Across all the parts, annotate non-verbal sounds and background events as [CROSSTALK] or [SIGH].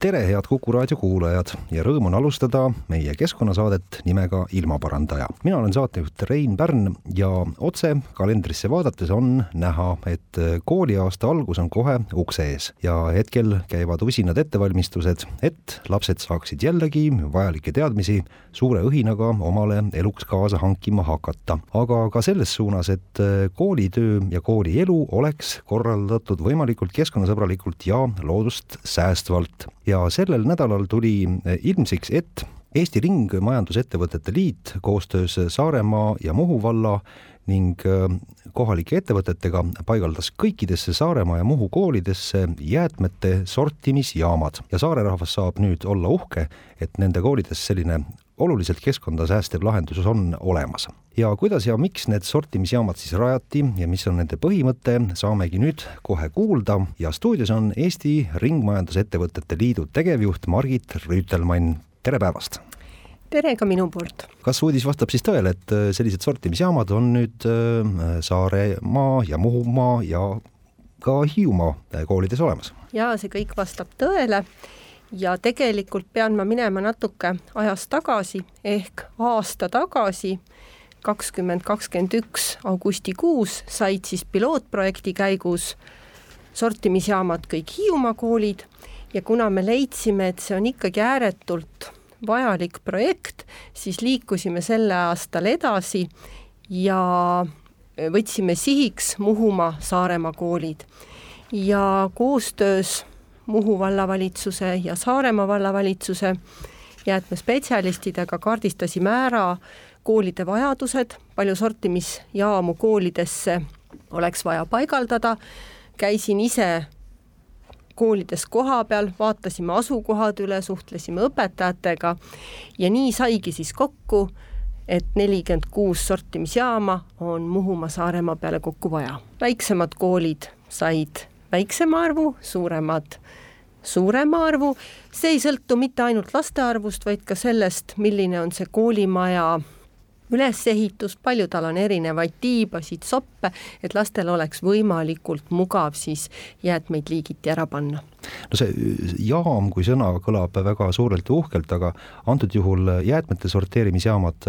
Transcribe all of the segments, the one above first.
tere, head Kuku raadio kuulajad ja rõõm on alustada meie keskkonnasaadet nimega Ilmaparandaja. mina olen saatejuht Rein Pärn ja otse kalendrisse vaadates on näha, et kooliaasta algus on kohe ukse ees ja hetkel käivad usinad ettevalmistused, et lapsed saaksid jällegi vajalikke teadmisi suure õhinaga omale eluks kaasa hankima hakata. aga ka selles suunas, et koolitöö ja koolielu oleks korraldatud võimalikult keskkonnasõbralikult ja loodust säästvalt ja sellel nädalal tuli eh, ilmsiks, et Eesti Ringmajandusettevõtete Liit koostöös Saaremaa ja Muhu valla ning eh, kohalike ettevõtetega paigaldas kõikidesse Saaremaa ja Muhu koolidesse jäätmete sortimisjaamad. Ja saare rahvas saab nüüd olla uhke, et nende koolides selline oluliselt keskkonda säästev lahendus on olemas. ja kuidas ja miks need sortimisjaamad siis rajati ja mis on nende põhimõte, saamegi nüüd kohe kuulda ja stuudios on Eesti Ringmajandusettevõtete Liidu tegevjuht Margit Rüütelmann, tere päevast! tere ka minu poolt! kas uudis vastab siis tõele, et äh, sellised sortimisjaamad on nüüd äh, Saaremaa ja Muhumaa ja ka Hiiumaa koolides olemas? jaa, see kõik vastab tõele ja tegelikult pean ma minema natuke ajas tagasi ehk aasta tagasi, kakskümmend kakskümmend üks augustikuus said siis pilootprojekti käigus sortimisjaamad kõik Hiiumaa koolid ja kuna me leidsime, et see on ikkagi ääretult vajalik projekt, siis liikusime sel aastal edasi ja võtsime sihiks Muhumaa, Saaremaa koolid. Ja koostöös Muhu vallavalitsuse ja Saaremaa vallavalitsuse jäätmespetsialistidega kaardistasime ära koolide vajadused, palju sortimisjaamu koolidesse oleks vaja paigaldada, käisin ise koolides kohapeal, vaatasime asukohad üle, suhtlesime õpetajatega ja nii saigi siis kokku, et nelikümmend kuus sortimisjaama on Muhumaa, Saaremaa peale kokku vaja. väiksemad koolid said väiksema arvu, suuremad suurema arvu, see ei sõltu mitte ainult laste arvust, vaid ka sellest, milline on see koolimaja ülesehitus, palju tal on erinevaid tiibasid, soppe, et lastel oleks võimalikult mugav siis jäätmeid liigiti ära panna. no see jaam kui sõna kõlab väga suurelt ja uhkelt, aga antud juhul jäätmete sorteerimisjaamad,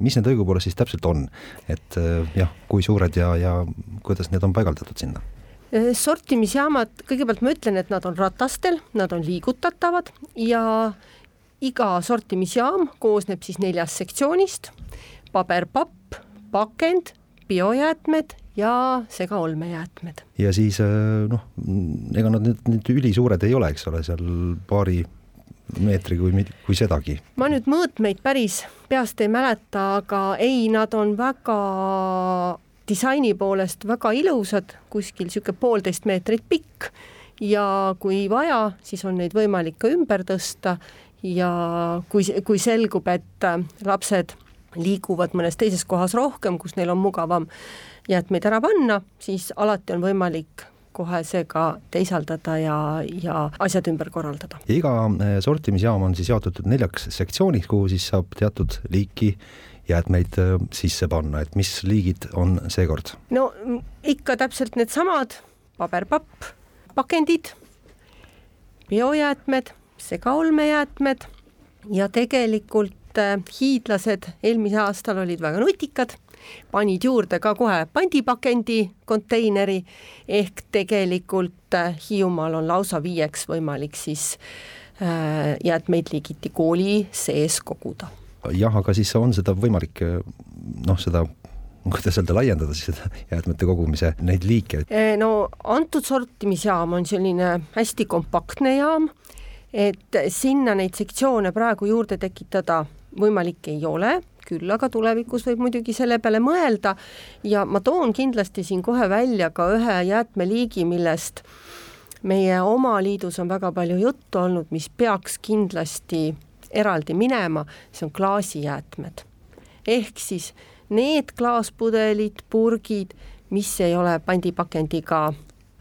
mis need õigupoolest siis täpselt on? et jah, kui suured ja, ja kuidas need on paigaldatud sinna? Äh, sortimisjaamad, kõigepealt ma ütlen, et nad on ratastel, nad on liigutatavad ja iga sortimisjaam koosneb siis neljast sektsioonist, paberpapp, pakend, biojäätmed ja segaolmejäätmed. ja siis äh, noh, ega nad nüüd, nüüd ülisuured ei ole, eks ole, seal paari meetri kui, kui sedagi. ma nüüd mõõtmeid päris peast ei mäleta, aga ei, nad on väga disaini poolest väga ilusad, kuskil niisugune poolteist meetrit pikk ja kui vaja, siis on neid võimalik ka ümber tõsta ja kui, kui selgub, et äh, lapsed liiguvad mõnes teises kohas rohkem, kus neil on mugavam jäätmeid ära panna, siis alati on võimalik kohe see ka teisaldada ja, ja asjad ümber korraldada. iga äh, sortimisjaam on siis jaotatud neljaks sektsiooniks, kuhu siis saab teatud liiki jäätmeid äh, sisse panna, et mis liigid on seekord? no ikka täpselt needsamad, paberpapp, pakendid, biojäätmed, segaolmejäätmed ja tegelikult äh, hiidlased eelmisel aastal olid väga nutikad, panid juurde ka kohe pandipakendi konteineri ehk tegelikult äh, Hiiumaal on lausa viieks võimalik siis jäätmeid liigiti kooli sees koguda jah, aga siis on seda võimalik noh, seda kuidas öelda, laiendada siis seda [LAUGHS] jäätmete kogumise neid liike? no antud sortimisjaam on selline hästi kompaktne jaam, et sinna neid sektsioone praegu juurde tekitada võimalik ei ole, küll aga tulevikus võib muidugi selle peale mõelda ja ma toon kindlasti siin kohe välja ka ühe jäätmeliigi, millest meie oma liidus on väga palju juttu olnud, mis peaks kindlasti eraldi minema, see on klaasijäätmed. ehk siis need klaaspudelid, purgid, mis ei ole pandipakendiga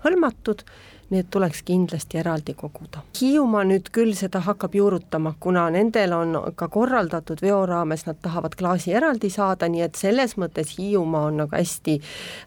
hõlmatud need tuleks kindlasti eraldi koguda. Hiiumaa nüüd küll seda hakkab juurutama, kuna nendel on ka korraldatud veo raames, nad tahavad klaasi eraldi saada, nii et selles mõttes Hiiumaa on nagu hästi,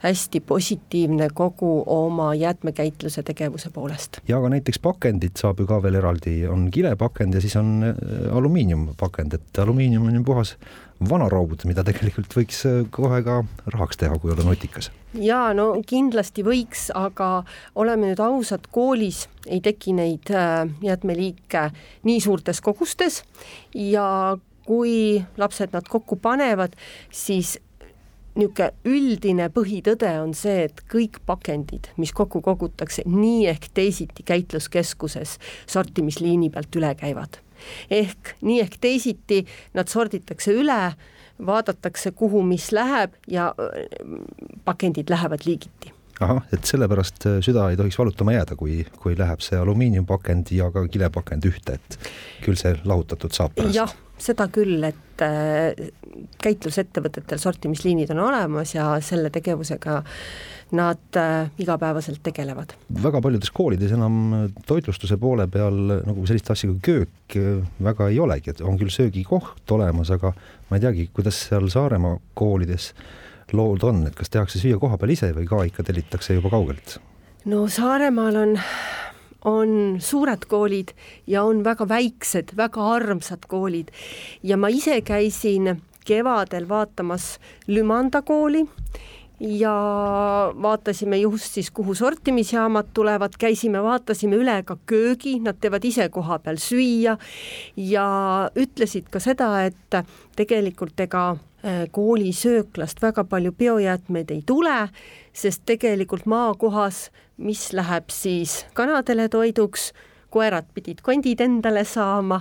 hästi positiivne kogu oma jäätmekäitluse tegevuse poolest. ja ka näiteks pakendid saab ju ka veel eraldi, on kilepakend ja siis on äh, alumiiniumpakend, et alumiinium on ju puhas vanaraud, mida tegelikult võiks äh, kohe ka rahaks teha, kui olla nutikas. ja no kindlasti võiks, aga oleme nüüd ausad, koolis ei teki neid äh, jäätmeliike nii suurtes kogustes ja kui lapsed nad kokku panevad, siis niisugune üldine põhitõde on see, et kõik pakendid, mis kokku kogutakse, nii ehk teisiti käitluskeskuses sortimisliini pealt üle käivad ehk nii ehk teisiti nad sorditakse üle, vaadatakse, kuhu mis läheb ja äh, pakendid lähevad liigiti ahah, et sellepärast äh, süda ei tohiks valutama jääda, kui, kui läheb see alumiiniumpakend ja ka kilepakend ühte, et küll see lahutatud saab pärast. jah, seda küll, et äh, käitlusettevõtetel sortimisliinid on olemas ja selle tegevusega nad äh, igapäevaselt tegelevad. väga paljudes koolides enam toitlustuse poole peal nagu sellist asja kui köök äh, väga ei olegi, et on küll söögikoht olemas, aga ma ei teagi, kuidas seal Saaremaa koolides lood on, et kas tehakse süüa koha peal ise või ka ikka tellitakse juba kaugelt? no Saaremaal on on suured koolid ja on väga väiksed, väga armsad koolid. Ja ma ise käisin kevadel vaatamas Lümanda kooli ja vaatasime just siis, kuhu sortimisjaamad tulevad, käisime, vaatasime üle ka köögi, nad teevad ise koha peal süüa ja ütlesid ka seda, et tegelikult ega koolisööklast väga palju biojäätmeid ei tule, sest tegelikult maakohas, mis läheb siis kanadele toiduks koerad pidid kondid endale saama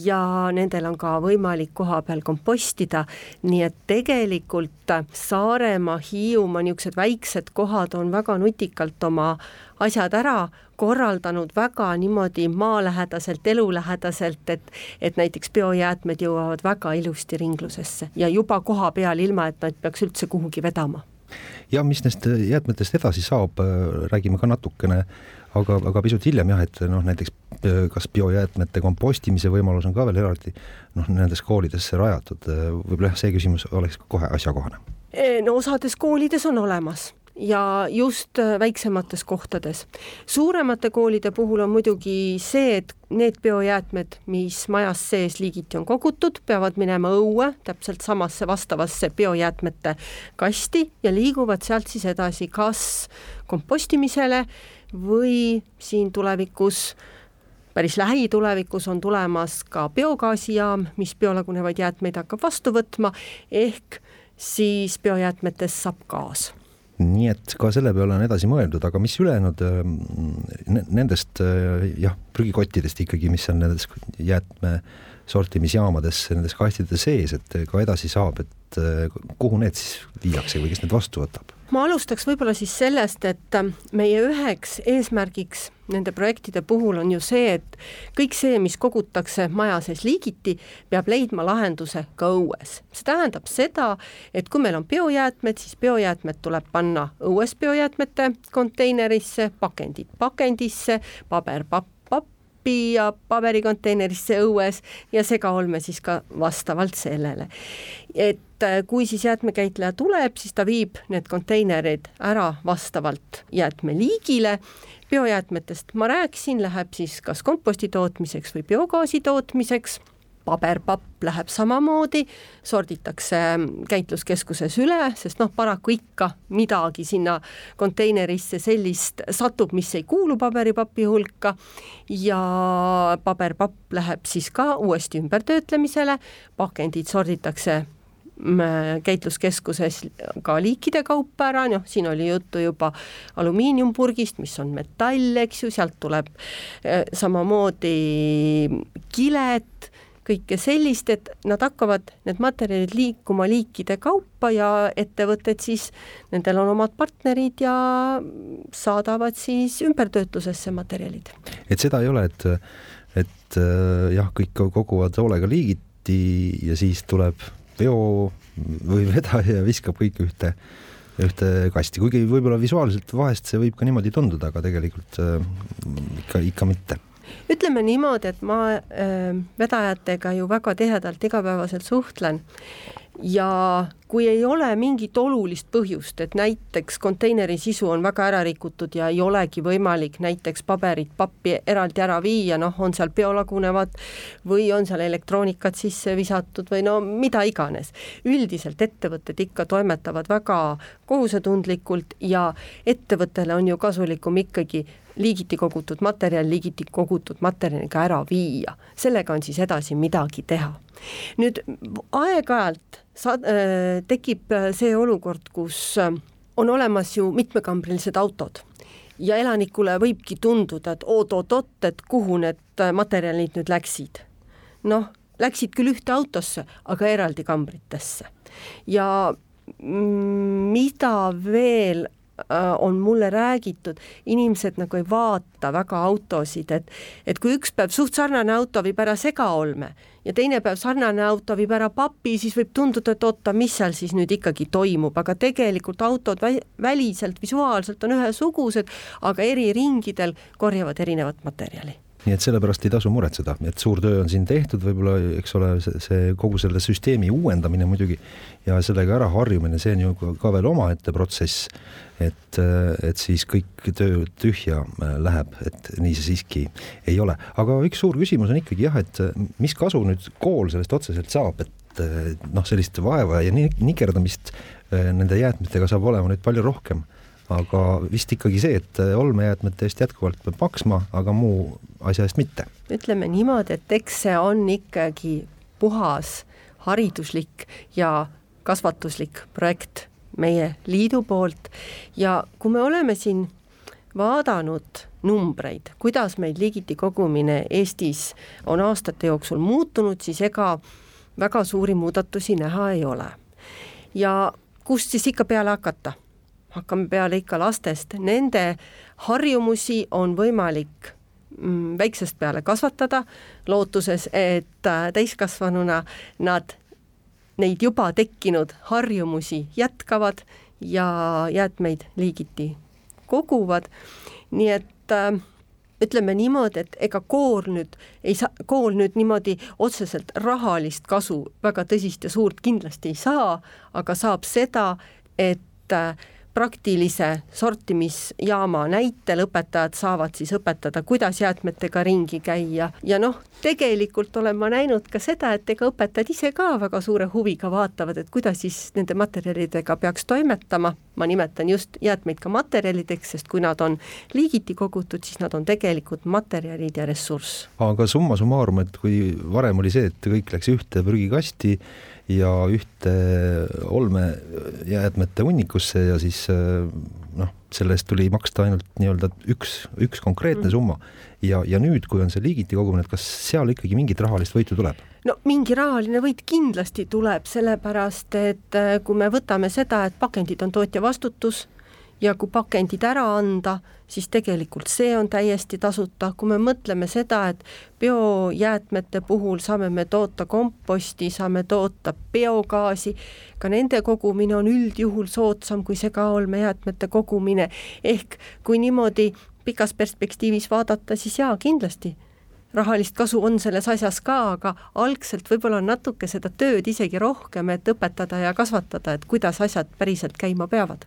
ja nendel on ka võimalik koha peal kompostida, nii et tegelikult Saaremaa, Hiiumaa, niisugused väiksed kohad on väga nutikalt oma asjad ära korraldanud väga niimoodi maalähedaselt, elulähedaselt, et et näiteks biojäätmed jõuavad väga ilusti ringlusesse ja juba koha peal, ilma et nad peaks üldse kuhugi vedama. Ja mis nendest jäätmetest edasi saab, räägime ka natukene aga, aga pisut hiljem jah, et noh, näiteks äh, kas biojäätmete kompostimise võimalus on ka veel eraldi noh, nendes koolidesse rajatud, võib-olla jah, see küsimus oleks kohe asjakohane. no osades koolides on olemas ja just äh, väiksemates kohtades. suuremate koolide puhul on muidugi see, et need biojäätmed, mis majas sees liigiti on kogutud, peavad minema õue täpselt samasse vastavasse biojäätmete kasti ja liiguvad sealt siis edasi kas kompostimisele või siin tulevikus päris lähitulevikus on tulemas ka biogaasijaam, mis biolagunevaid jäätmeid hakkab vastu võtma, ehk siis biojäätmetest saab gaas. Nii et ka selle peale on edasi mõeldud, aga mis ülejäänud nendest jah, prügikottidest ikkagi, mis on nendes jäätme sortimisjaamades, nendes kastide sees, et ka edasi saab, et kuhu need siis viiakse või kes need vastu võtab? ma alustaks võib-olla siis sellest, et äh, meie üheks eesmärgiks nende projektide puhul on ju see, et kõik see, mis kogutakse maja sees liigiti, peab leidma lahenduse ka õues. see tähendab seda, et kui meil on biojäätmed, siis biojäätmed tuleb panna õues biojäätmete konteinerisse, pakendid pakendisse, paber papp, pappi ja paberikonteinerisse õues ja segaolme siis ka vastavalt sellele. et äh, kui siis jäätmekäitleja tuleb, siis ta viib need konteinerid ära vastavalt jäätmeliigile, biojäätmetest ma rääkisin, läheb siis kas komposti tootmiseks või biogaasi tootmiseks paberpapp läheb samamoodi, sorditakse käitluskeskuses üle, sest noh, paraku ikka midagi sinna konteinerisse sellist satub, mis ei kuulu paberipapi hulka. Ja paberpapp läheb siis ka uuesti ümbertöötlemisele, pakendid sorditakse mm, käitluskeskuses ka liikide kaupa ära, noh, siin oli juttu juba alumiiniumpurgist, mis on metall, eks ju, sealt tuleb eh, samamoodi kilet kõike sellist, et nad hakkavad, need materjalid liikuma liikide kaupa ja ettevõtted siis, nendel on omad partnerid ja saadavad siis ümbertöötlusesse materjalid. et seda ei ole, et, et äh, jah, kõik koguvad hoolega liigiti ja siis tuleb veo või vedaja ja viskab kõik ühte ühte kasti, kuigi võib-olla visuaalselt vahest see võib ka niimoodi tunduda, aga tegelikult äh, ikka, ikka mitte ütleme niimoodi, et ma äh, vedajatega ju väga tihedalt igapäevaselt suhtlen ja kui ei ole mingit olulist põhjust, et näiteks konteineri sisu on väga ära rikutud ja ei olegi võimalik näiteks paberit, pappi eraldi ära viia, noh, on seal biolagunevad või on seal elektroonikat sisse visatud või no mida iganes. üldiselt ettevõtted ikka toimetavad väga kohusetundlikult ja ettevõttele on ju kasulikum ikkagi liigiti kogutud materjal liigiti kogutud materjaliga ära viia, sellega on siis edasi midagi teha. Nüüd aeg-ajalt sa- äh,, tekib äh, see olukord, kus äh, on olemas ju mitmekambrilised autod ja elanikule võibki tunduda, et oot-oot-oot, et kuhu need äh, materjalid nüüd läksid. noh, läksid küll ühte autosse, aga eraldi kambritesse. ja mida veel on mulle räägitud, inimesed nagu ei vaata väga autosid, et et kui üks päev suht sarnane auto viib ära segaolme ja teine päev sarnane auto viib ära papi, siis võib tunduda, et oota, mis seal siis nüüd ikkagi toimub, aga tegelikult autod väliselt, visuaalselt on ühesugused, aga eri ringidel korjavad erinevat materjali nii et sellepärast ei tasu muretseda, et suur töö on siin tehtud, võib-olla eks ole, see, see kogu selle süsteemi uuendamine muidugi ja sellega ära harjumine, see on ju ka, ka veel omaette protsess. et, et siis kõik töö tühja äh, läheb, et nii see siiski ei ole, aga üks suur küsimus on ikkagi jah, et mis kasu nüüd kool sellest otseselt saab, et noh, sellist vaeva ja nikerdamist äh, nende jäätmetega saab olema nüüd palju rohkem. Aga vist ikkagi see, et olmejäätmete eest jätkuvalt peab maksma, aga muu asja eest mitte. ütleme niimoodi, et eks see on ikkagi puhas hariduslik ja kasvatuslik projekt meie liidu poolt ja kui me oleme siin vaadanud numbreid, kuidas meil liigiti kogumine Eestis on aastate jooksul muutunud, siis ega väga suuri muudatusi näha ei ole. ja kust siis ikka peale hakata hakkame peale ikka lastest, nende harjumusi on võimalik väiksest peale kasvatada, lootuses, et äh, täiskasvanuna nad neid juba tekkinud harjumusi jätkavad ja jäätmeid liigiti koguvad, nii et äh, ütleme niimoodi, et ega kool nüüd ei saa, kool nüüd niimoodi otseselt rahalist kasu väga tõsist ja suurt kindlasti ei saa, aga saab seda, et äh, praktilise sortimisjaama näitel õpetajad saavad siis õpetada, kuidas jäätmetega ringi käia ja noh, tegelikult olen ma näinud ka seda, et ega õpetajad ise ka väga suure huviga vaatavad, et kuidas siis nende materjalidega peaks toimetama. ma nimetan just jäätmeid ka materjalideks, sest kui nad on liigiti kogutud, siis nad on tegelikult materjalid ja ressurss. aga summa summarum, et kui varem oli see, et kõik läks ühte prügikasti ja ühte olmejäätmete hunnikusse ja siis noh, selle eest tuli maksta ainult nii-öelda üks, üks konkreetne mm. summa. ja, ja nüüd, kui on see liigiti kogumine, et kas seal ikkagi mingit rahalist võitu tuleb? no mingi rahaline võit kindlasti tuleb, sellepärast et kui me võtame seda, et pakendid on tootja vastutus ja kui pakendid ära anda, siis tegelikult see on täiesti tasuta, kui me mõtleme seda, et biojäätmete puhul saame me toota komposti, saame toota biogaasi, ka nende kogumine on üldjuhul soodsam kui segaolmejäätmete kogumine, ehk kui niimoodi pikas perspektiivis vaadata, siis jaa, kindlasti rahalist kasu on selles asjas ka, aga algselt võib-olla on natuke seda tööd isegi rohkem, et õpetada ja kasvatada, et kuidas asjad päriselt käima peavad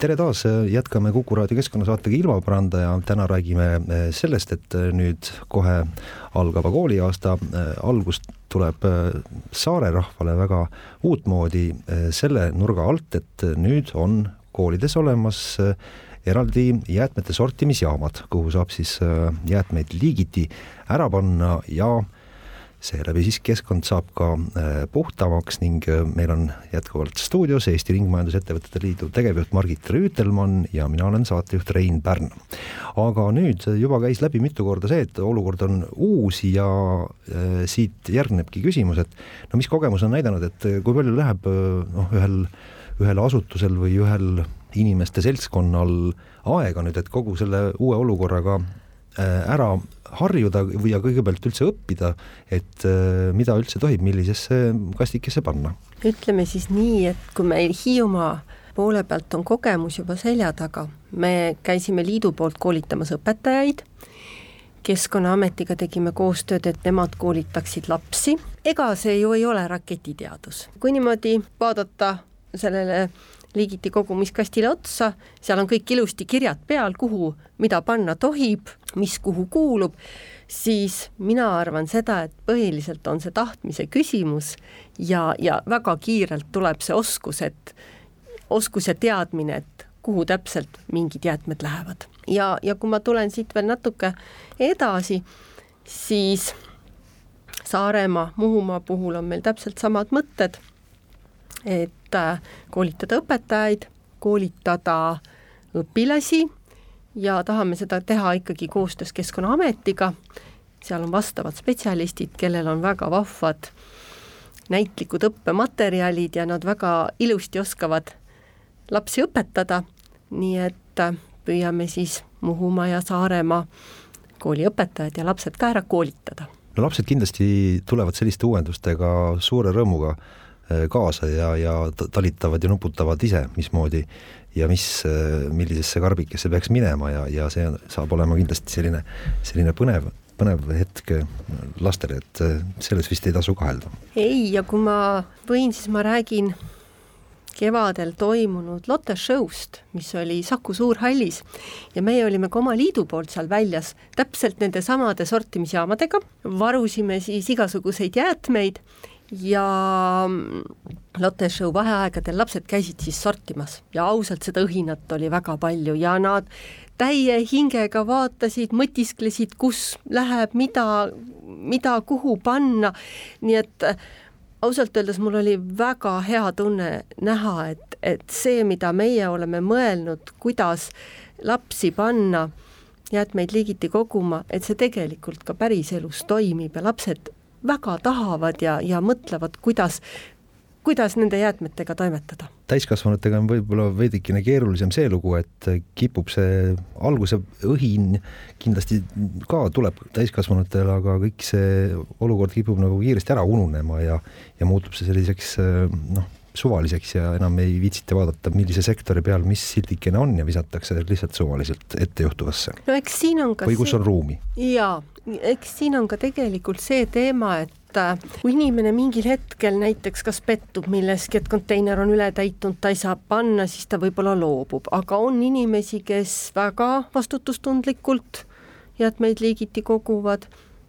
tere taas, jätkame Kuku raadio keskkonnasaatega Ilmaparandaja, täna räägime eh, sellest, et eh, nüüd kohe algava kooliaasta eh, algust tuleb saare rahvale väga uutmoodi selle nurga alt, et nüüd on koolides olemas eraldi jäätmete sortimisjaamad, kuhu saab siis jäätmeid liigiti ära panna ja seeläbi siis keskkond saab ka puhtamaks ning meil on jätkuvalt stuudios Eesti Ringmajandusettevõtete Liidu tegevjuht Margit Rüütelmann ja mina olen saatejuht Rein Pärn. aga nüüd juba käis läbi mitu korda see, et olukord on uus ja siit järgnebki küsimus, et no mis kogemus on näidanud, et kui palju läheb noh, ühel, ühel asutusel või ühel inimeste seltskonnal aega nüüd, et kogu selle uue olukorraga äh, ära harjuda või ja kõigepealt üldse õppida, et äh, mida üldse tohib millisesse kastikesse panna? ütleme siis nii, et kui meil Hiiumaa poole pealt on kogemus juba selja taga, me käisime liidu poolt koolitamas õpetajaid, Keskkonnaametiga tegime koostööd, et nemad koolitaksid lapsi, ega see ju ei ole raketiteadus. kui niimoodi vaadata sellele liigiti kogumiskastile otsa, seal on kõik ilusti kirjad peal, kuhu, mida panna tohib, mis kuhu kuulub, siis mina arvan seda, et põhiliselt on see tahtmise küsimus ja, ja väga kiirelt tuleb see oskus, et oskus ja teadmine, et kuhu täpselt mingid jäätmed lähevad. ja, ja kui ma tulen siit veel natuke edasi, siis Saaremaa, Muhumaa puhul on meil täpselt samad mõtted et äh, koolitada õpetajaid, koolitada õpilasi ja tahame seda teha ikkagi koostöös Keskkonnaametiga. seal on vastavad spetsialistid, kellel on väga vahvad näitlikud õppematerjalid ja nad väga ilusti oskavad lapsi õpetada. nii et püüame siis Muhumaa ja Saaremaa kooliõpetajad ja lapsed ka ära koolitada. no lapsed kindlasti tulevad selliste uuendustega suure rõõmuga kaasa ja, ja talitavad ja nuputavad ise, mismoodi ja mis, äh, millisesse karbikesse peaks minema ja, ja see saab olema kindlasti selline, selline põnev, põnev hetk lastele, et äh, selles vist ei tasu kahelda. ei, ja kui ma võin, siis ma räägin kevadel toimunud Lotte Show'st, mis oli Saku Suurhallis ja meie olime ka oma liidu poolt seal väljas täpselt nende samade sortimisjaamadega, varusime siis igasuguseid jäätmeid ja Lotte Show vaheaegadel lapsed käisid siis sortimas ja ausalt seda õhinat oli väga palju ja nad täie hingega vaatasid, mõtisklesid, kus läheb, mida, mida kuhu panna, nii et äh, ausalt öeldes mul oli väga hea tunne näha, et, et see, mida meie oleme mõelnud, kuidas lapsi panna jäätmeid liigiti koguma, et see tegelikult ka päriselus toimib ja lapsed väga tahavad ja, ja mõtlevad, kuidas, kuidas nende jäätmetega toimetada. täiskasvanutega on võib-olla veidikene keerulisem see lugu, et kipub see alguse õhin kindlasti ka tuleb täiskasvanutele, aga kõik see olukord kipub nagu kiiresti ära ununema ja, ja muutub see selliseks noh, suvaliseks ja enam ei viitsita vaadata, millise sektori peal mis sildikene on ja visatakse lihtsalt suvaliselt ettejuhtuvasse. no eks siin on ka või kus see... on ruumi. jaa, eks siin on ka tegelikult see teema, et äh, kui inimene mingil hetkel näiteks kas pettub milleski, et konteiner on ületäitunud, ta ei saa panna, siis ta võib-olla loobub, aga on inimesi, kes väga vastutustundlikult jäätmeid liigiti koguvad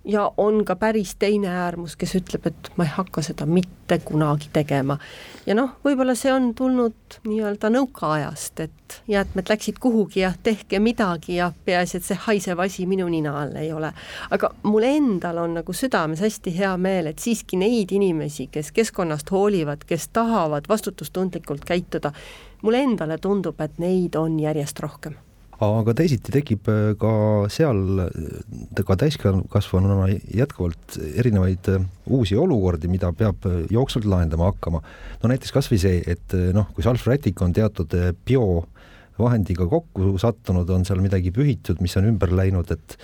ja on ka päris teine äärmus, kes ütleb, et ma ei hakka seda mitte kunagi tegema. ja noh, võib-olla see on tulnud nii-öelda nõukaajast, et jäätmed läksid kuhugi ja tehke midagi ja peaasi, et see haisev asi minu nina all ei ole. aga mul endal on nagu südames hästi hea meel, et siiski neid inimesi, kes keskkonnast hoolivad, kes tahavad vastutustundlikult käituda, mulle endale tundub, et neid on järjest rohkem aga teisiti tekib äh, ka seal äh, ka täiskasvanuna jätkuvalt erinevaid äh, uusi olukordi, mida peab jooksvalt lahendama hakkama. no näiteks kas või see, et noh, kui salvrätik on teatud biovahendiga kokku sattunud, on seal midagi pühitud, mis on ümber läinud, et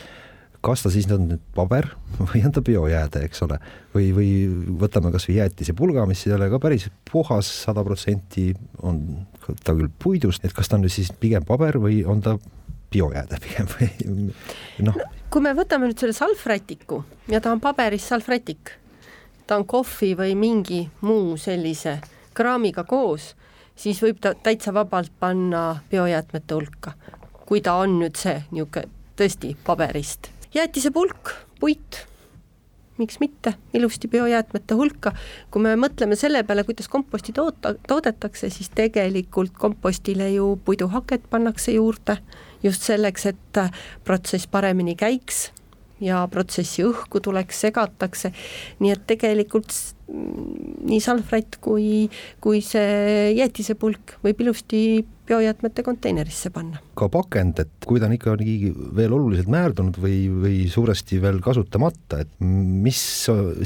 kas ta siis on nüüd paber [LAUGHS] või on ta biojääde, eks ole, või, või võtame kasvõi jäätisepulga, mis ei ole ka päris puhas, sada protsenti on ta küll puidust, et kas ta on siis pigem paber või on ta biojääde [LAUGHS] pigem või noh no,. kui me võtame nüüd selle salvrätiku ja ta on paberist salvrätik, ta on kohvi või mingi muu sellise kraamiga koos, siis võib ta täitsa vabalt panna biojäätmete hulka, kui ta on nüüd see niisugune tõesti paberist. jäätisepulk, puit, miks mitte, ilusti biojäätmete hulka. kui me mõtleme selle peale, kuidas komposti toota, toodetakse, siis tegelikult kompostile ju puiduhaket pannakse juurde just selleks, et protsess paremini käiks ja protsessi õhku tuleks, segatakse, nii et tegelikult nii salvrätt kui, kui see jäätisepulk võib ilusti biojäätmete konteinerisse panna. ka pakend, et kui ta on ikkagi veel oluliselt määrdunud või, või suuresti veel kasutamata, et mis,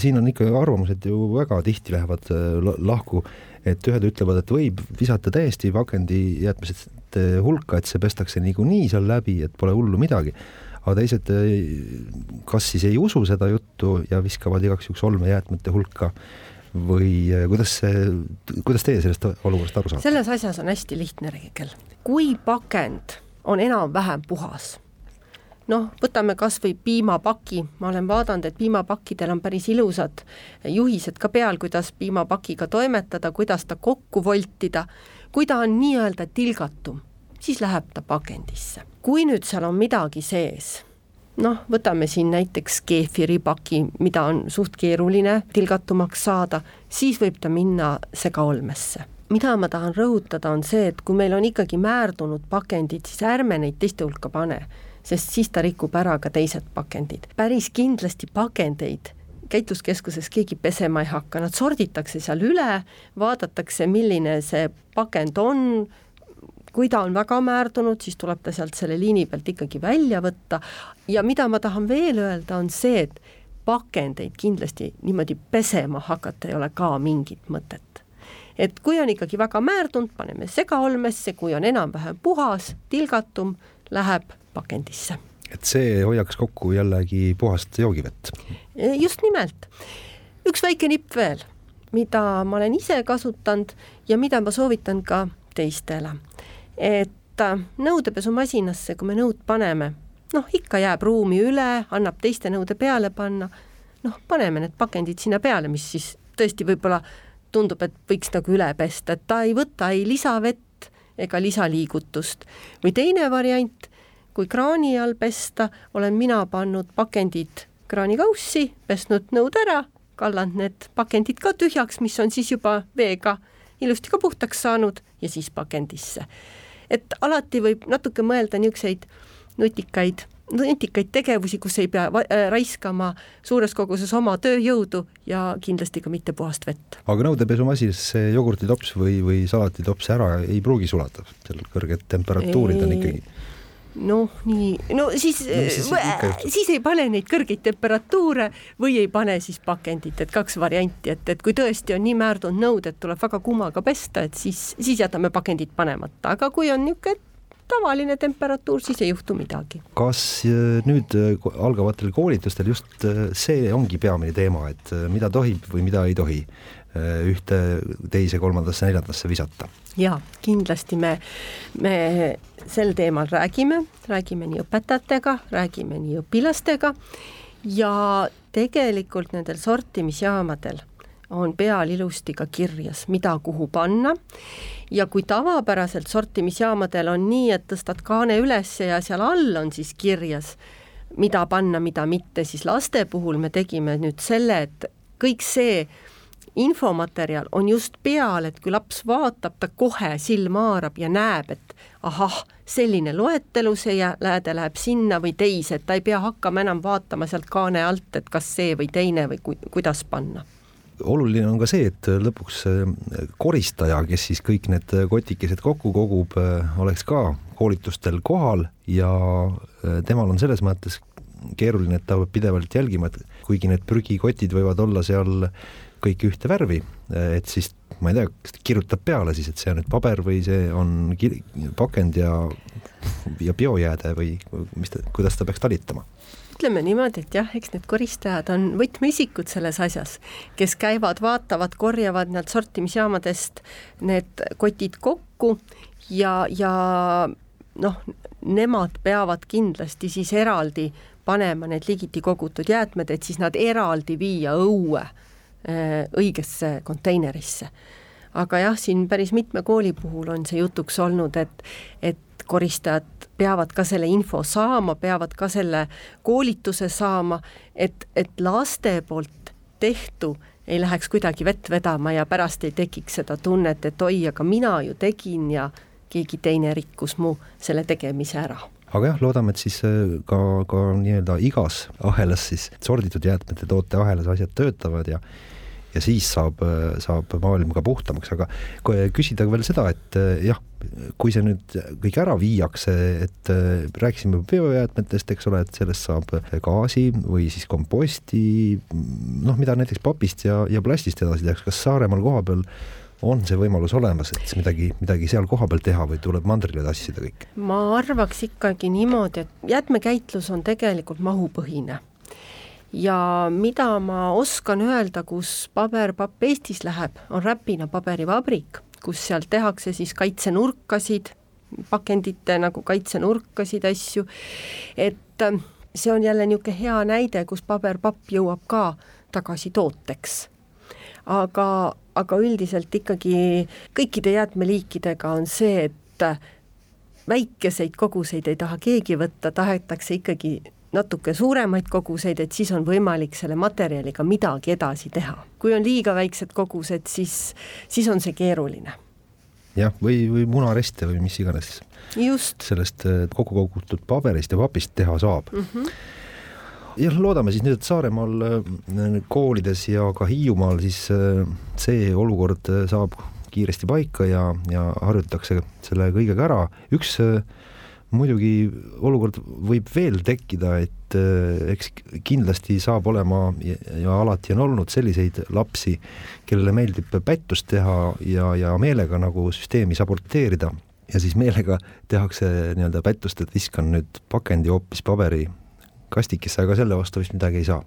siin on ikka arvamused ju väga tihti lähevad äh, lahku, et ühed ütlevad, et võib visata täiesti pakendijäätmete hulka, et see pestakse niikuinii seal läbi, et pole hullu midagi aga teised kas siis ei usu seda juttu ja viskavad igaks juhuks olmejäätmete hulka või eh, kuidas see, kuidas teie sellest olukorrast aru saate? selles asjas on hästi lihtne reegel. kui pakend on enam-vähem puhas, noh, võtame kas või piimapaki, ma olen vaadanud, et piimapakkidel on päris ilusad juhised ka peal, kuidas piimapakiga toimetada, kuidas ta kokku voltida, kui ta on nii-öelda tilgatum siis läheb ta pakendisse. Kui nüüd seal on midagi sees, noh, võtame siin näiteks keefiripaki, mida on suht keeruline tilgatumaks saada, siis võib ta minna segaolmesse mida ma tahan rõhutada, on see, et kui meil on ikkagi määrdunud pakendid, siis ärme neid teiste hulka pane, sest siis ta rikub ära ka teised pakendid. päris kindlasti pakendeid käitluskeskuses keegi pesema ei hakka, nad sorditakse seal üle, vaadatakse, milline see pakend on, kui ta on väga määrdunud, siis tuleb ta sealt selle liini pealt ikkagi välja võtta ja mida ma tahan veel öelda, on see, et pakendeid kindlasti niimoodi pesema hakata ei ole ka mingit mõtet. et kui on ikkagi väga määrdunud, paneme segaolmesse, kui on enam-vähem puhas, tilgatum, läheb pakendisse. et see hoiaks kokku jällegi puhast joogivett? E, just nimelt. üks väike nipp veel, mida ma olen ise kasutanud ja mida ma soovitan ka teistele et äh, nõudepesumasinasse, kui me nõud paneme, noh, ikka jääb ruumi üle, annab teiste nõude peale panna, noh, paneme need pakendid sinna peale, mis siis tõesti võib-olla tundub, et võiks nagu üle pesta, et ta ei võta ei lisavett ega lisaliigutust. või teine variant, kui kraani all pesta, olen mina pannud pakendid kraanikaussi, pesnud nõud ära, kallanud need pakendid ka tühjaks, mis on siis juba veega ilusti ka puhtaks saanud ja siis pakendisse et alati võib natuke mõelda niisuguseid nutikaid nutikaid tegevusi, kus ei pea äh, raiskama suures koguses oma tööjõudu ja kindlasti ka mitte puhast vett. aga nõudepesumasinas see jogurtitops või, või salatitops ära ei pruugi sulata, seal kõrged temperatuurid on ikkagi noh, nii, no siis, siis, siis ei pane neid kõrgeid temperatuure või ei pane siis pakendit, et kaks varianti, et, et kui tõesti on nii määrdunud nõud, et tuleb väga kuumaga pesta, et siis, siis jätame pakendid panemata, aga kui on niisugune tavaline temperatuur, siis ei juhtu midagi. kas äh, nüüd äh, algavatel koolitustel just äh, see ongi peamine teema, et mida tohib või mida ei tohi ühte, teise, kolmandasse, neljandasse visata? jaa, kindlasti me, me sel teemal räägime, räägime nii õpetajatega, räägime nii õpilastega ja tegelikult nendel sortimisjaamadel on peal ilusti ka kirjas, mida kuhu panna ja kui tavapäraselt sortimisjaamadel on nii, et tõstad kaane üles ja seal all on siis kirjas, mida panna, mida mitte, siis laste puhul me tegime nüüd selle, et kõik see infomaterjal on just peal, et kui laps vaatab, ta kohe silm haarab ja näeb, et ahah, selline loetelu, see lääde läheb sinna või teise, et ta ei pea hakkama enam vaatama sealt kaane alt, et kas see või teine või ku, kuidas panna. Oluline on ka see, et lõpuks koristaja, kes siis kõik need kotikesed kokku kogub, oleks ka koolitustel kohal ja temal on selles mõttes keeruline, et ta peab pidevalt jälgima, et kuigi need prügikotid võivad olla seal kõik ühte värvi, et siis ma ei tea, kas ta kirjutab peale siis, et see on nüüd paber või see on pakend ja, ja biojääde või mis ta, kuidas ta peaks talitama? ütleme niimoodi, et jah, eks need koristajad on võtmeisikud selles asjas, kes käivad, vaatavad, korjavad nad sortimisjaamadest need kotid kokku ja, ja noh, nemad peavad kindlasti siis eraldi panema need liigiti kogutud jäätmed, et siis nad eraldi viia õue õigesse konteinerisse. aga jah, siin päris mitme kooli puhul on see jutuks olnud, et, et koristajad peavad ka selle info saama, peavad ka selle koolituse saama, et, et laste poolt tehtu ei läheks kuidagi vett vedama ja pärast ei tekiks seda tunnet, et oi, aga mina ju tegin ja keegi teine rikkus mu selle tegemise ära aga jah, loodame, et siis äh, ka, ka nii-öelda igas ahelas siis sorditud jäätmete tooteahelas asjad töötavad ja ja siis saab, saab maailm ka puhtamaks, aga küsida veel seda, et äh, jah, kui see nüüd kõik ära viiakse, et äh, rääkisime biojäätmetest, eks ole, et sellest saab gaasi või siis komposti, noh, mida näiteks papist ja, ja plastist edasi tehakse, kas Saaremaal kohapeal on see võimalus olemas, et midagi, midagi seal kohapeal teha või tuleb mandrile tassida kõik? ma arvaks ikkagi niimoodi, et jäätmekäitlus on tegelikult mahupõhine. ja mida ma oskan öelda, kus paberpapp Eestis läheb, on Räpina paberivabrik, kus seal tehakse siis kaitsenurkasid, pakendite nagu kaitsenurkasid, asju, et äh, see on jälle niisugune hea näide, kus paberpapp jõuab ka tagasi tooteks aga, aga üldiselt ikkagi kõikide jäätmeliikidega on see, et väikeseid koguseid ei taha keegi võtta, tahetakse ikkagi natuke suuremaid koguseid, et siis on võimalik selle materjaliga midagi edasi teha. kui on liiga väiksed kogused, siis, siis on see keeruline. jah, või, või munareste või mis iganes. sellest kokku kogutud paberist ja papist teha saab mm. -hmm jah, loodame siis nüüd, et Saaremaal äh, koolides ja ka Hiiumaal siis äh, see olukord äh, saab kiiresti paika ja, ja harjutatakse selle kõigega ära. üks muidugi olukord võib veel tekkida, et eks kindlasti saab olema ja, ja alati on olnud selliseid lapsi, kellele meeldib pättust teha ja, ja meelega nagu süsteemi saboteerida ja siis meelega tehakse nii-öelda pättust, et viskan nüüd pakendi hoopis paberi kastikesse, aga selle vastu vist midagi ei saa.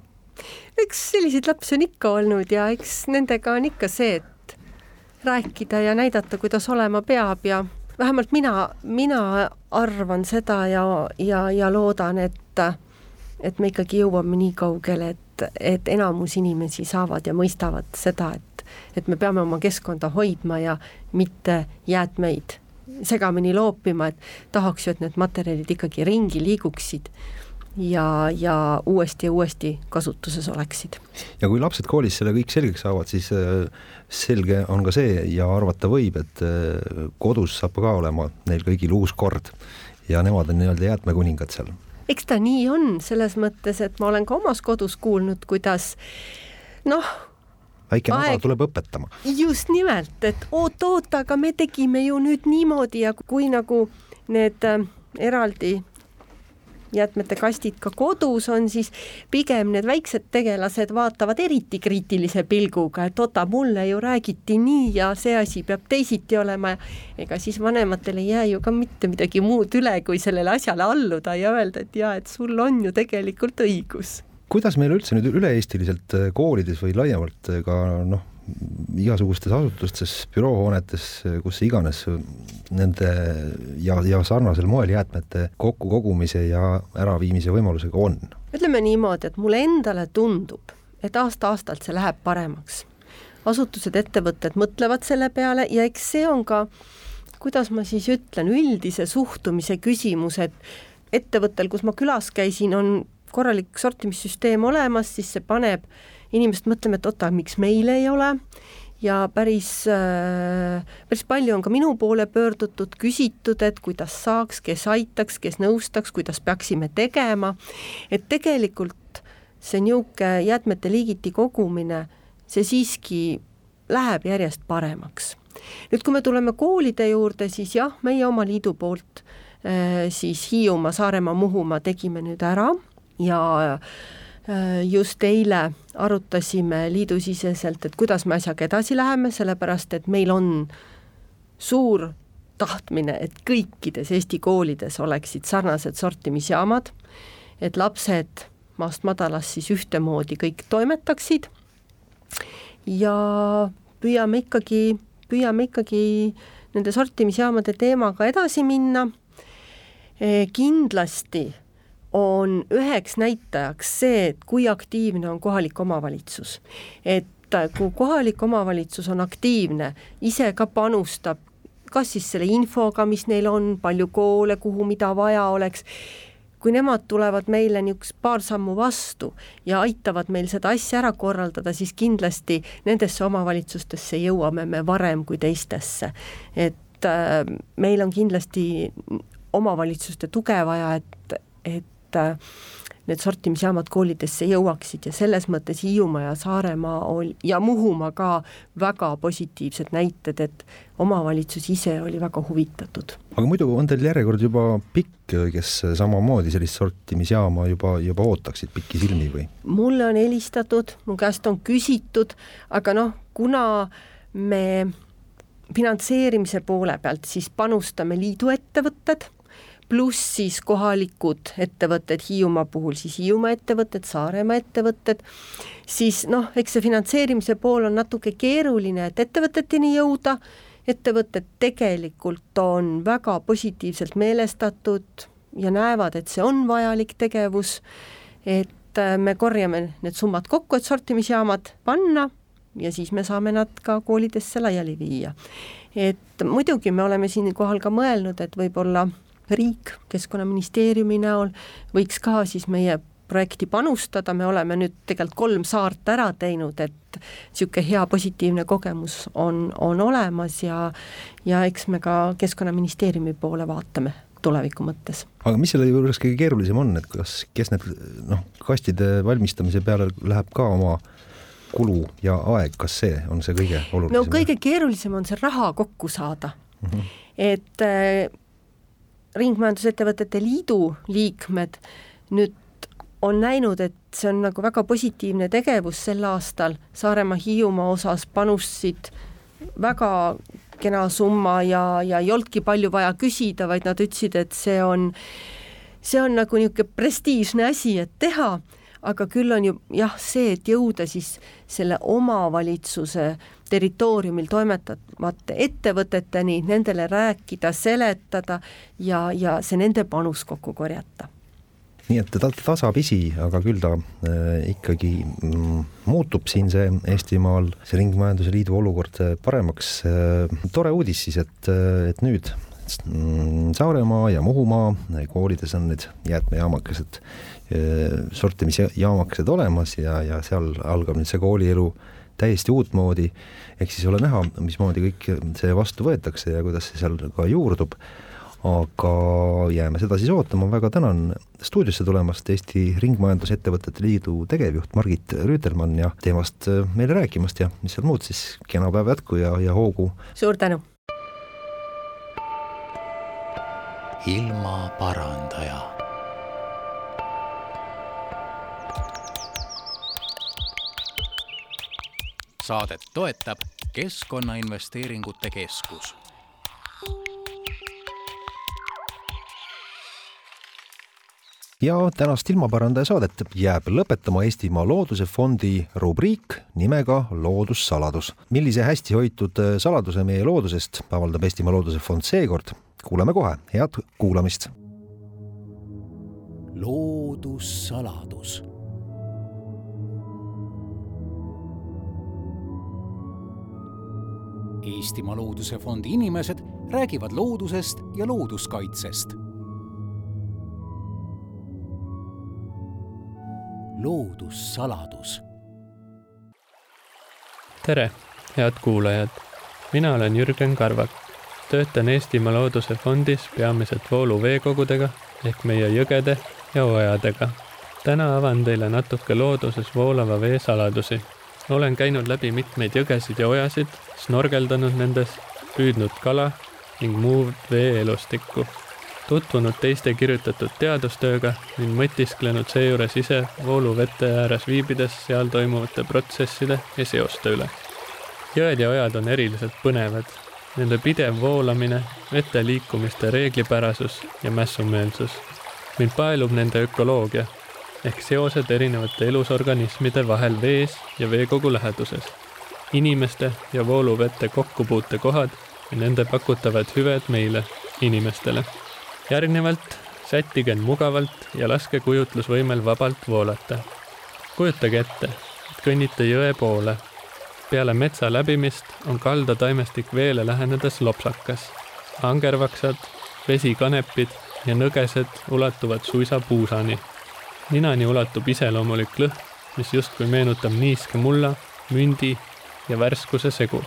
eks selliseid lapsi on ikka olnud ja eks nendega on ikka see, et rääkida ja näidata, kuidas olema peab ja vähemalt mina, mina arvan seda ja, ja, ja loodan, et et me ikkagi jõuame nii kaugele, et, et enamus inimesi saavad ja mõistavad seda, et, et me peame oma keskkonda hoidma ja mitte jäätmeid segamini loopima, et tahaks ju, et need materjalid ikkagi ringi liiguksid ja, ja uuesti ja uuesti kasutuses oleksid. ja kui lapsed koolis selle kõik selgeks saavad, siis äh, selge on ka see ja arvata võib, et äh, kodus saab ka olema neil kõigil uus kord ja nemad on nii-öelda jäätmekuningad seal. eks ta nii on, selles mõttes, et ma olen ka omas kodus kuulnud, kuidas noh, väike nada tuleb õpetama. just nimelt, et oot-oot, aga me tegime ju nüüd niimoodi ja kui nagu need äh, eraldi jäätmete kastid ka kodus on, siis pigem need väiksed tegelased vaatavad eriti kriitilise pilguga, et oota, mulle ju räägiti nii ja see asi peab teisiti olema ja ega siis vanematel ei jää ju ka mitte midagi muud üle, kui sellele asjale alluda ja öelda, et jaa, et sul on ju tegelikult õigus. Kuidas meil üldse nüüd üle-eestiliselt koolides või laiemalt ka noh, igasugustes asutustes, büroohoonetes, kus iganes nende ja, ja sarnasel moel jäätmete kokkukogumise ja äraviimise võimalusega on? ütleme niimoodi, et mulle endale tundub, et aasta-aastalt see läheb paremaks. asutused, ettevõtted mõtlevad selle peale ja eks see on ka, kuidas ma siis ütlen, üldise suhtumise küsimus, et ettevõttel, kus ma külas käisin, on korralik sortimissüsteem olemas, siis see paneb inimesed mõtlema, et oota, miks meil ei ole ja päris, äh, päris palju on ka minu poole pöördutud, küsitud, et kuidas saaks, kes aitaks, kes nõustaks, kuidas peaksime tegema, et tegelikult see niisugune jäätmete liigiti kogumine, see siiski läheb järjest paremaks. nüüd, kui me tuleme koolide juurde, siis jah, meie oma liidu poolt äh, siis Hiiumaa, Saaremaa, Muhumaa tegime nüüd ära ja äh, just eile arutasime liidusiseselt, et kuidas me asjaga edasi läheme, sellepärast et meil on suur tahtmine, et kõikides Eesti koolides oleksid sarnased sortimisjaamad, et lapsed maast madalast siis ühtemoodi kõik toimetaksid ja püüame ikkagi, püüame ikkagi nende sortimisjaamade teemaga edasi minna. kindlasti on üheks näitajaks see, et kui aktiivne on kohalik omavalitsus. et kui kohalik omavalitsus on aktiivne, ise ka panustab kas siis selle infoga, mis neil on, palju koole, kuhu mida vaja oleks kui nemad tulevad meile niisugust paar sammu vastu ja aitavad meil seda asja ära korraldada, siis kindlasti nendesse omavalitsustesse jõuame me varem kui teistesse. et äh, meil on kindlasti omavalitsuste tuge vaja, et, et äh, need sortimisjaamad koolidesse jõuaksid ja selles mõttes Hiiumaa ja Saaremaa ol- ja Muhumaa ka väga positiivsed näited, et omavalitsus ise oli väga huvitatud. aga muidu on teil järjekord juba pikk, kes samamoodi sellist sortimisjaama juba, juba ootaksid pikisilmi või? mulle on helistatud, mu käest on küsitud, aga noh, kuna me finantseerimise poole pealt siis panustame liidu ettevõtted pluss siis kohalikud ettevõtted, Hiiumaa puhul siis Hiiumaa ettevõtted, Saaremaa ettevõtted, siis noh, eks see finantseerimise pool on natuke keeruline, et ettevõteteni jõuda, ettevõtted tegelikult on väga positiivselt meelestatud ja näevad, et see on vajalik tegevus, et äh, me korjame need summad kokku, et sortimisjaamad panna ja siis me saame nad ka koolidesse laiali viia. et muidugi me oleme siinkohal ka mõelnud, et võib-olla riik Keskkonnaministeeriumi näol võiks ka siis meie projekti panustada, me oleme nüüd tegelikult kolm saart ära teinud, et niisugune hea positiivne kogemus on, on olemas ja ja eks me ka Keskkonnaministeeriumi poole vaatame tuleviku mõttes. aga mis selle juures kõige keerulisem on, et kas, kes need noh, kastide valmistamise peale läheb ka oma kulu ja aeg, kas see on see kõige olulisem? no kõige keerulisem on see raha kokku saada mm. -hmm. et Ringmajandusettevõtete Liidu liikmed nüüd on näinud, et see on nagu väga positiivne tegevus sel aastal, Saaremaa, Hiiumaa osas panustasid väga kena summa ja, ja ei olnudki palju vaja küsida, vaid nad ütlesid, et see on, see on nagu niisugune prestiižne asi, et teha, aga küll on ju jah, see, et jõuda siis selle omavalitsuse territooriumil toimetavate ettevõteteni, nendele rääkida, seletada ja, ja see nende panus kokku korjata nii et ta tasapisi, aga küll ta äh, ikkagi mm, muutub siin see Eestimaal, see Ringmajanduse Liidu olukord äh, paremaks äh,. tore uudis siis, et, äh, et nüüd mm, Saaremaa ja Muhumaa koolides on need jäätmejaamakesed, äh, sortimisjaamakesed olemas ja, ja seal algab nüüd see koolielu täiesti uutmoodi, ehk siis ole näha, mismoodi kõik see vastu võetakse ja kuidas see seal ka juurdub, aga jääme seda siis ootama, väga tänan stuudiosse tulemast Eesti Ringmajandusettevõtete Liidu tegevjuht Margit Rüütelmann ja teemast meile rääkimast ja mis seal muud siis, kena päeva jätku ja, ja hoogu! suur tänu! ilmaparandaja saadet toetab Keskkonnainvesteeringute Keskus. ja tänast ilmaparandaja saadet jääb lõpetama Eestimaa Looduse Fondi rubriik nimega Loodussaladus. millise hästi hoitud saladuse meie loodusest avaldab Eestimaa Looduse Fond seekord, kuuleme kohe, head kuulamist. loodussaladus Eestimaa Looduse Fondi inimesed räägivad loodusest ja looduskaitsest. loodussaladus. tere, head kuulajad. mina olen Jürgen Karvak. töötan Eestimaa Looduse Fondis peamiselt vooluveekogudega ehk meie jõgede ja ojadega. täna avan teile natuke looduses voolava vee saladusi olen käinud läbi mitmeid jõgesid ja ojasid, snorgeldanud nendes, püüdnud kala ning muud veeelustikku, tutvunud teiste kirjutatud teadustööga ning mõtisklenud seejuures ise vooluvete ääres viibides seal toimuvate protsesside ja seoste üle. jõed ja ojad on eriliselt põnevad, nende pidev voolamine, vete liikumiste reeglipärasus ja mässumeelsus. mind paelub nende ökoloogia ehk seosed erinevate elusorganismide vahel vees ja veekogu läheduses, inimeste ja vooluvete kokkupuutekohad ja nende pakutavad hüved meile, inimestele. järgnevalt sättige end mugavalt ja laske kujutlusvõimel vabalt voolata. kujutage ette, et kõnnite jõe poole. peale metsa läbimist on kaldataimestik veele lähenedes lopsakas. angervaksad, vesikanepid ja nõgesed ulatuvad suisa puusani. Ninani ulatub iseloomulik lõhn, mis justkui meenutab niiske mulla, mündi ja värskuse segu.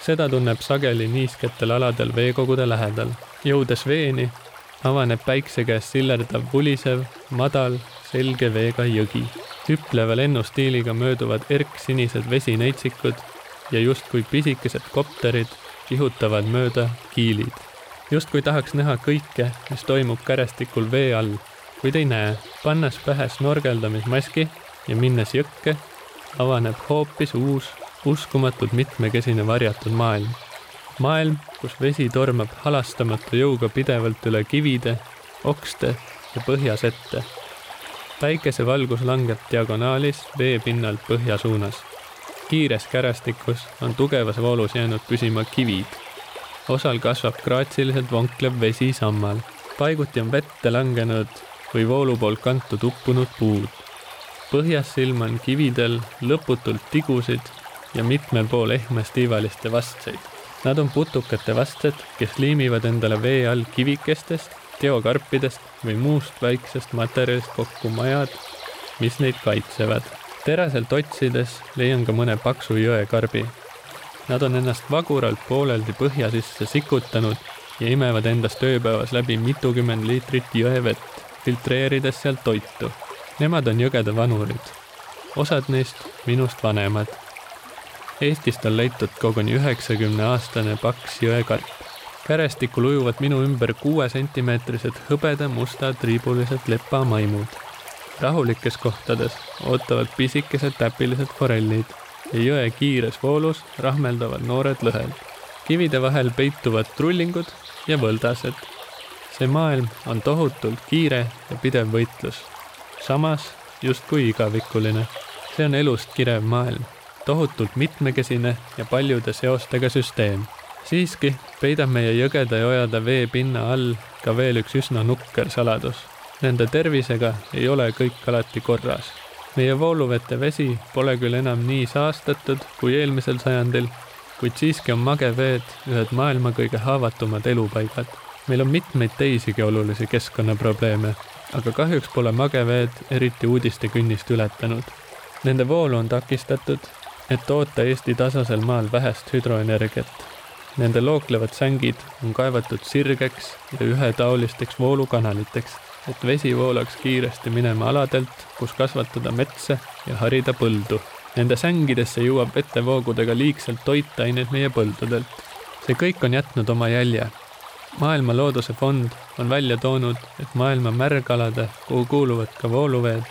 seda tunneb sageli niisketel aladel veekogude lähedal. jõudes veeni, avaneb päikse käes sillerdav vulisev, madal, selge veega jõgi. hüpleva lennustiiliga mööduvad erksinised vesineitsikud ja justkui pisikesed kopterid kihutavad mööda kiilid. justkui tahaks näha kõike, mis toimub kärestikul vee all, kuid ei näe. pannes pähe snorgeldamismaski ja minnes jõkke, avaneb hoopis uus, uskumatult mitmekesine varjatud maailm. maailm, kus vesi tormab halastamatu jõuga pidevalt üle kivide, okste ja põhjas ette. päikesevalgus langeb diagonaalis veepinnalt põhja suunas. kiires kärestikus on tugevas voolus jäänud püsima kivid. osal kasvab graatsiliselt vonklev vesi sammal. paiguti on vette langenud või voolu poolt kantud uppunud puud põhjas silman kividel lõputult tigusid ja mitmel pool ehmestiivaliste vastseid. Nad on putukate vastsed, kes liimivad endale vee all kivikestest, teokarpidest või muust väiksest materjalist kokku majad, mis neid kaitsevad. teraselt otsides leian ka mõne paksu jõekarbi. Nad on ennast vaguralt pooleldi põhja sisse sikutanud ja imevad endast ööpäevas läbi mitukümmend liitrit jõevett, filtreerides sealt toitu Nemad on jõgede vanurid, osad neist minust vanemad. Eestist on leitud koguni üheksakümne aastane paks jõekarp. kärestikul ujuvad minu ümber kuuesentimeetrised hõbeda-mustad triibulised lepamaimud. rahulikes kohtades ootavad pisikesed täpilised forellid ja jõe kiires voolus rahmeldavad noored lõhed. kivide vahel peituvad trullingud ja võldased. See maailm on tohutult kiire ja pidev võitlus samas justkui igavikuline. see on elust kirev maailm, tohutult mitmekesine ja paljude seostega süsteem. siiski peidab meie jõgede ja ojade veepinna all ka veel üks üsna nukker saladus. Nende tervisega ei ole kõik alati korras. meie vooluvete vesi pole küll enam nii saastatud kui eelmisel sajandil, kuid siiski on mageveed ühed maailma kõige haavatumad elupaigad. Meil on mitmeid teisigi olulisi keskkonnaprobleeme aga kahjuks pole mageveed eriti uudistekünnist ületanud. Nende voolu on takistatud, et toota Eesti tasasel maal vähest hüdroenergiat. Nende looklevad sängid on kaevatud sirgeks ja ühetaolisteks voolukanaliteks, et vesi voolaks kiiresti minema aladelt, kus kasvatada metsa ja harida põldu. Nende sängidesse jõuab vetevoogudega liigselt toitaineid meie põldudelt. see kõik on jätnud oma jälje maailma Looduse Fond on välja toonud, et maailma märgalade, kuhu kuuluvad ka vooluveed,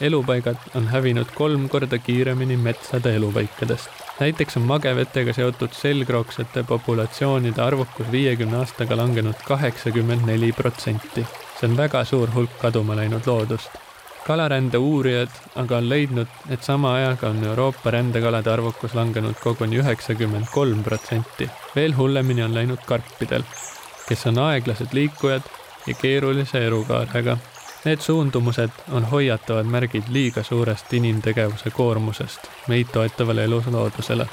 elupaigad on hävinud kolm korda kiiremini metsade elupaikadest. näiteks on magevetega seotud selgroogsete populatsioonide arvukus viiekümne aastaga langenud kaheksakümmend neli protsenti. see on väga suur hulk kaduma läinud loodust. kalarände uurijad aga on leidnud, et sama ajaga on Euroopa rändekalade arvukus langenud koguni üheksakümmend kolm protsenti. veel hullemini on läinud karpidel kes on aeglased liikujad ja keerulise elukaarega. Need suundumused on hoiatavad märgid liiga suurest inimtegevuse koormusest meid toetavale elusloodusele.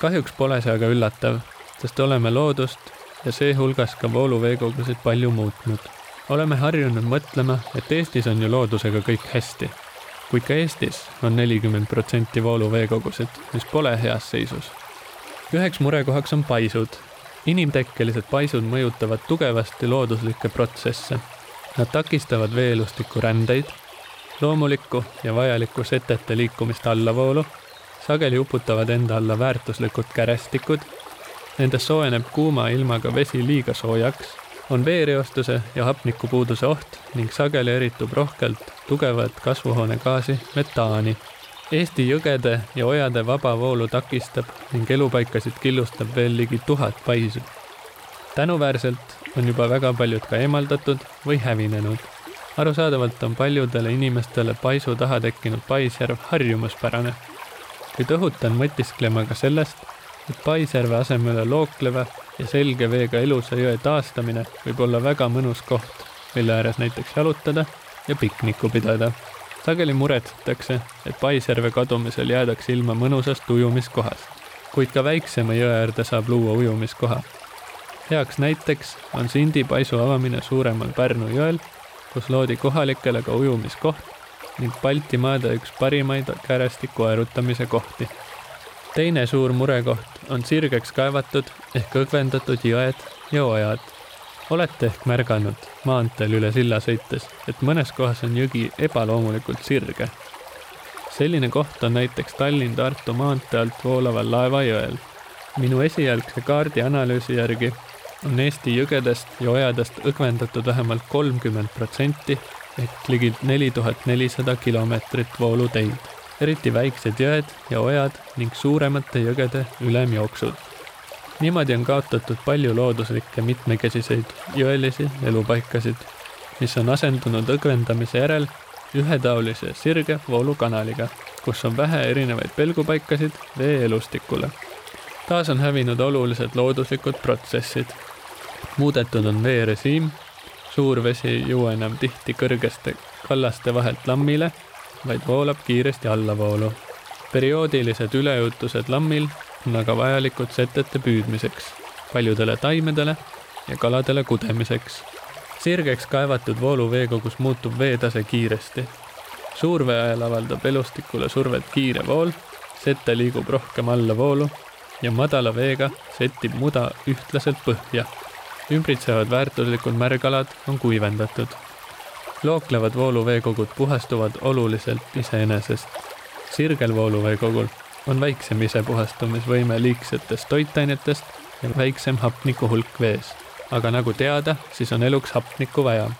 kahjuks pole see aga üllatav, sest oleme loodust ja seehulgas ka vooluveekogusid palju muutnud. oleme harjunud mõtlema, et Eestis on ju loodusega kõik hästi. kuid ka Eestis on nelikümmend protsenti vooluveekogusid, mis pole heas seisus. üheks murekohaks on paisud inimtekkelised paisud mõjutavad tugevasti looduslikke protsesse. Nad takistavad veeelustiku rändeid, loomulikku ja vajalikku setete liikumist allavoolu, sageli uputavad enda alla väärtuslikud kärestikud, nendes soojeneb kuuma ilmaga vesi liiga soojaks, on veereostuse ja hapnikupuuduse oht ning sageli eritub rohkelt tugevat kasvuhoonegaasi metaani Eesti jõgede ja ojade vaba voolu takistab ning elupaikasid killustab veel ligi tuhat paisu. tänuväärselt on juba väga paljud ka eemaldatud või hävinenud. arusaadavalt on paljudele inimestele paisu taha tekkinud paisjärv harjumuspärane. kuid õhutan mõtisklema ka sellest, et paisjärve asemele lookleva ja selge veega elusa jõe taastamine võib olla väga mõnus koht, mille ääres näiteks jalutada ja piknikku pidada sageli muretsetakse, et paisjärve kadumisel jäädakse ilma mõnusast ujumiskohast, kuid ka väiksema jõe äärde saab luua ujumiskoha. heaks näiteks on Sindi paisu avamine suuremal Pärnu jõel, kus loodi kohalikele ka ujumiskoht ning Baltimaade üks parimaid käärestiku aerutamise kohti. teine suur murekoht on sirgeks kaevatud ehk õgvendatud jõed ja ojad. Olete ehk märganud maanteel üle silla sõites, et mõnes kohas on jõgi ebaloomulikult sirge. selline koht on näiteks Tallinn-Tartu maantee alt voolaval Laevajõel. minu esialgse kaardianalüüsi järgi on Eesti jõgedest ja ojadest õgvendatud vähemalt kolmkümmend protsenti ehk ligi neli tuhat nelisada kilomeetrit vooluteid, eriti väiksed jõed ja ojad ning suuremate jõgede ülemjooksud. Niimoodi on kaotatud palju looduslikke mitmekesiseid jõelisi elupaikasid, mis on asendunud õgvendamise järel ühetaolise sirge voolukanaliga, kus on vähe erinevaid pelgupaikasid veeelustikule. taas on hävinud olulised looduslikud protsessid muudetud on veerežiim, suur vesi ei jõua enam tihti kõrgeste kallaste vahelt lammile, vaid voolab kiiresti allavoolu. perioodilised üleujutused lammil on aga vajalikud setete püüdmiseks, paljudele taimedele ja kaladele kudemiseks. sirgeks kaevatud vooluveekogus muutub veetase kiiresti. suurvee ajal avaldab elustikule survet kiire vool, sette liigub rohkem allavoolu ja madala veega settib muda ühtlaselt põhja ümbritsevad väärtuslikud märgalad on kuivendatud. looklevad vooluveekogud puhastuvad oluliselt iseenesest. sirgel vooluveekogul on väiksem isepuhastumisvõime liigsetest toitainetest ja väiksem hapniku hulk vees. aga nagu teada, siis on eluks hapnikku vaja.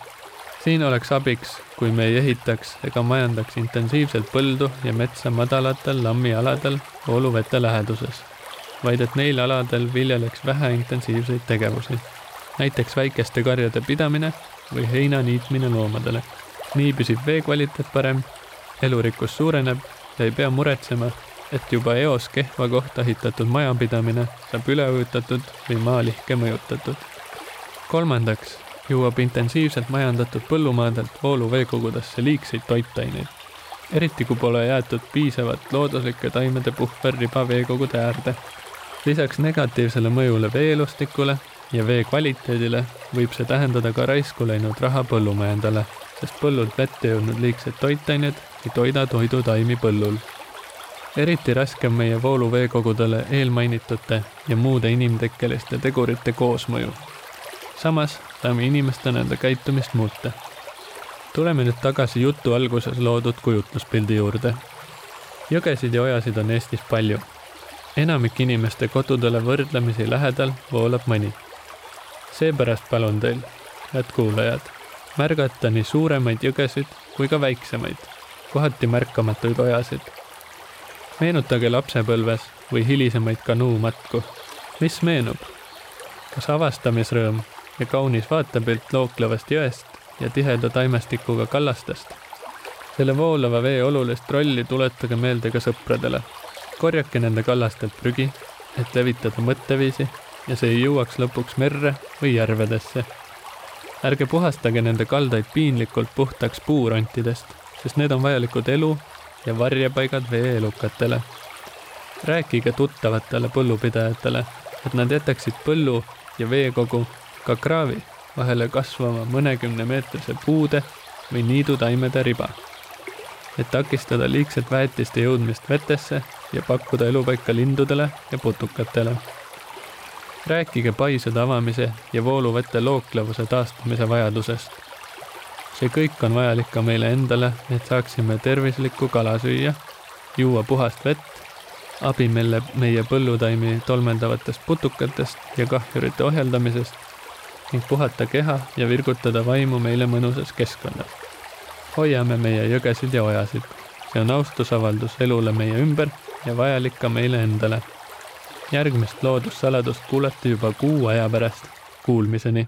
siin oleks abiks, kui me ei ehitaks ega majandaks intensiivselt põldu ja metsa madalatel lammialadel vooluvete läheduses, vaid et neil aladel viljeleks vähe intensiivseid tegevusi näiteks väikeste karjade pidamine või heina niitmine loomadele. nii püsib vee kvaliteet parem, elurikkus suureneb ja ei pea muretsema, et juba eos kehva kohta ehitatud majapidamine saab üle ujutatud või maalihke mõjutatud. kolmandaks jõuab intensiivselt majandatud põllumaadelt vooluveekogudesse liigseid toitaineid, eriti kui pole jäetud piisavat looduslike taimede puhverriba veekogude äärde. lisaks negatiivsele mõjule veelustikule ja vee kvaliteedile võib see tähendada ka raisku läinud raha põllumajandale, sest põllult vette jõudnud liigsed toitained ei toida toidutaimi põllul. Eriti raske on meie vooluveekogudele eelmainitute ja muude inimtekkeliste tegurite koosmõju. samas saame inimestena enda käitumist muuta. tuleme nüüd tagasi jutu alguses loodud kujutluspildi juurde. jõgesid ja ojasid on Eestis palju enamik inimeste kodudele võrdlemisi lähedal voolab mõni seepärast palun teil, head kuulajad, märgata nii suuremaid jõgesid kui ka väiksemaid, kohati märkamatuid ojasid. Meenutage lapsepõlves või hilisemaid kanuumatku. mis meenub? kas avastamisrõõm ja kaunis vaatepilt looklevast jõest ja tiheda taimestikuga kallastest? selle voolava vee olulist rolli tuletage meelde ka sõpradele. korjake nende kallastelt prügi, et levitada mõtteviisi ja see ei jõuaks lõpuks merre või järvedesse. ärge puhastage nende kaldaid piinlikult puhtaks puurontidest, sest need on vajalikud elu ja varjepaigad veeelukatele. rääkige tuttavatele põllupidajatele, et nad jätaksid põllu ja veekogu ka kraavi vahele kasvama mõnekümnemeetrise puude või niidutaimede riba, et takistada liigset väetiste jõudmist vetesse ja pakkuda elupaika lindudele ja putukatele rääkige paisude avamise ja vooluvete looklevuse taastamise vajadusest. See kõik on vajalik ka meile endale, et saaksime tervislikku kala süüa, juua puhast vett, abi meile meie põllutaimi tolmeldavatest putukatest ja kahjurite ohjeldamisest ning puhata keha ja virgutada vaimu meile mõnusas keskkonnas. hoiame meie jõgesid ja ojasid. see on austusavaldus elule meie ümber ja vajalik ka meile endale järgmist loodussaladust kuulete juba kuu aja pärast. Kuulmiseni.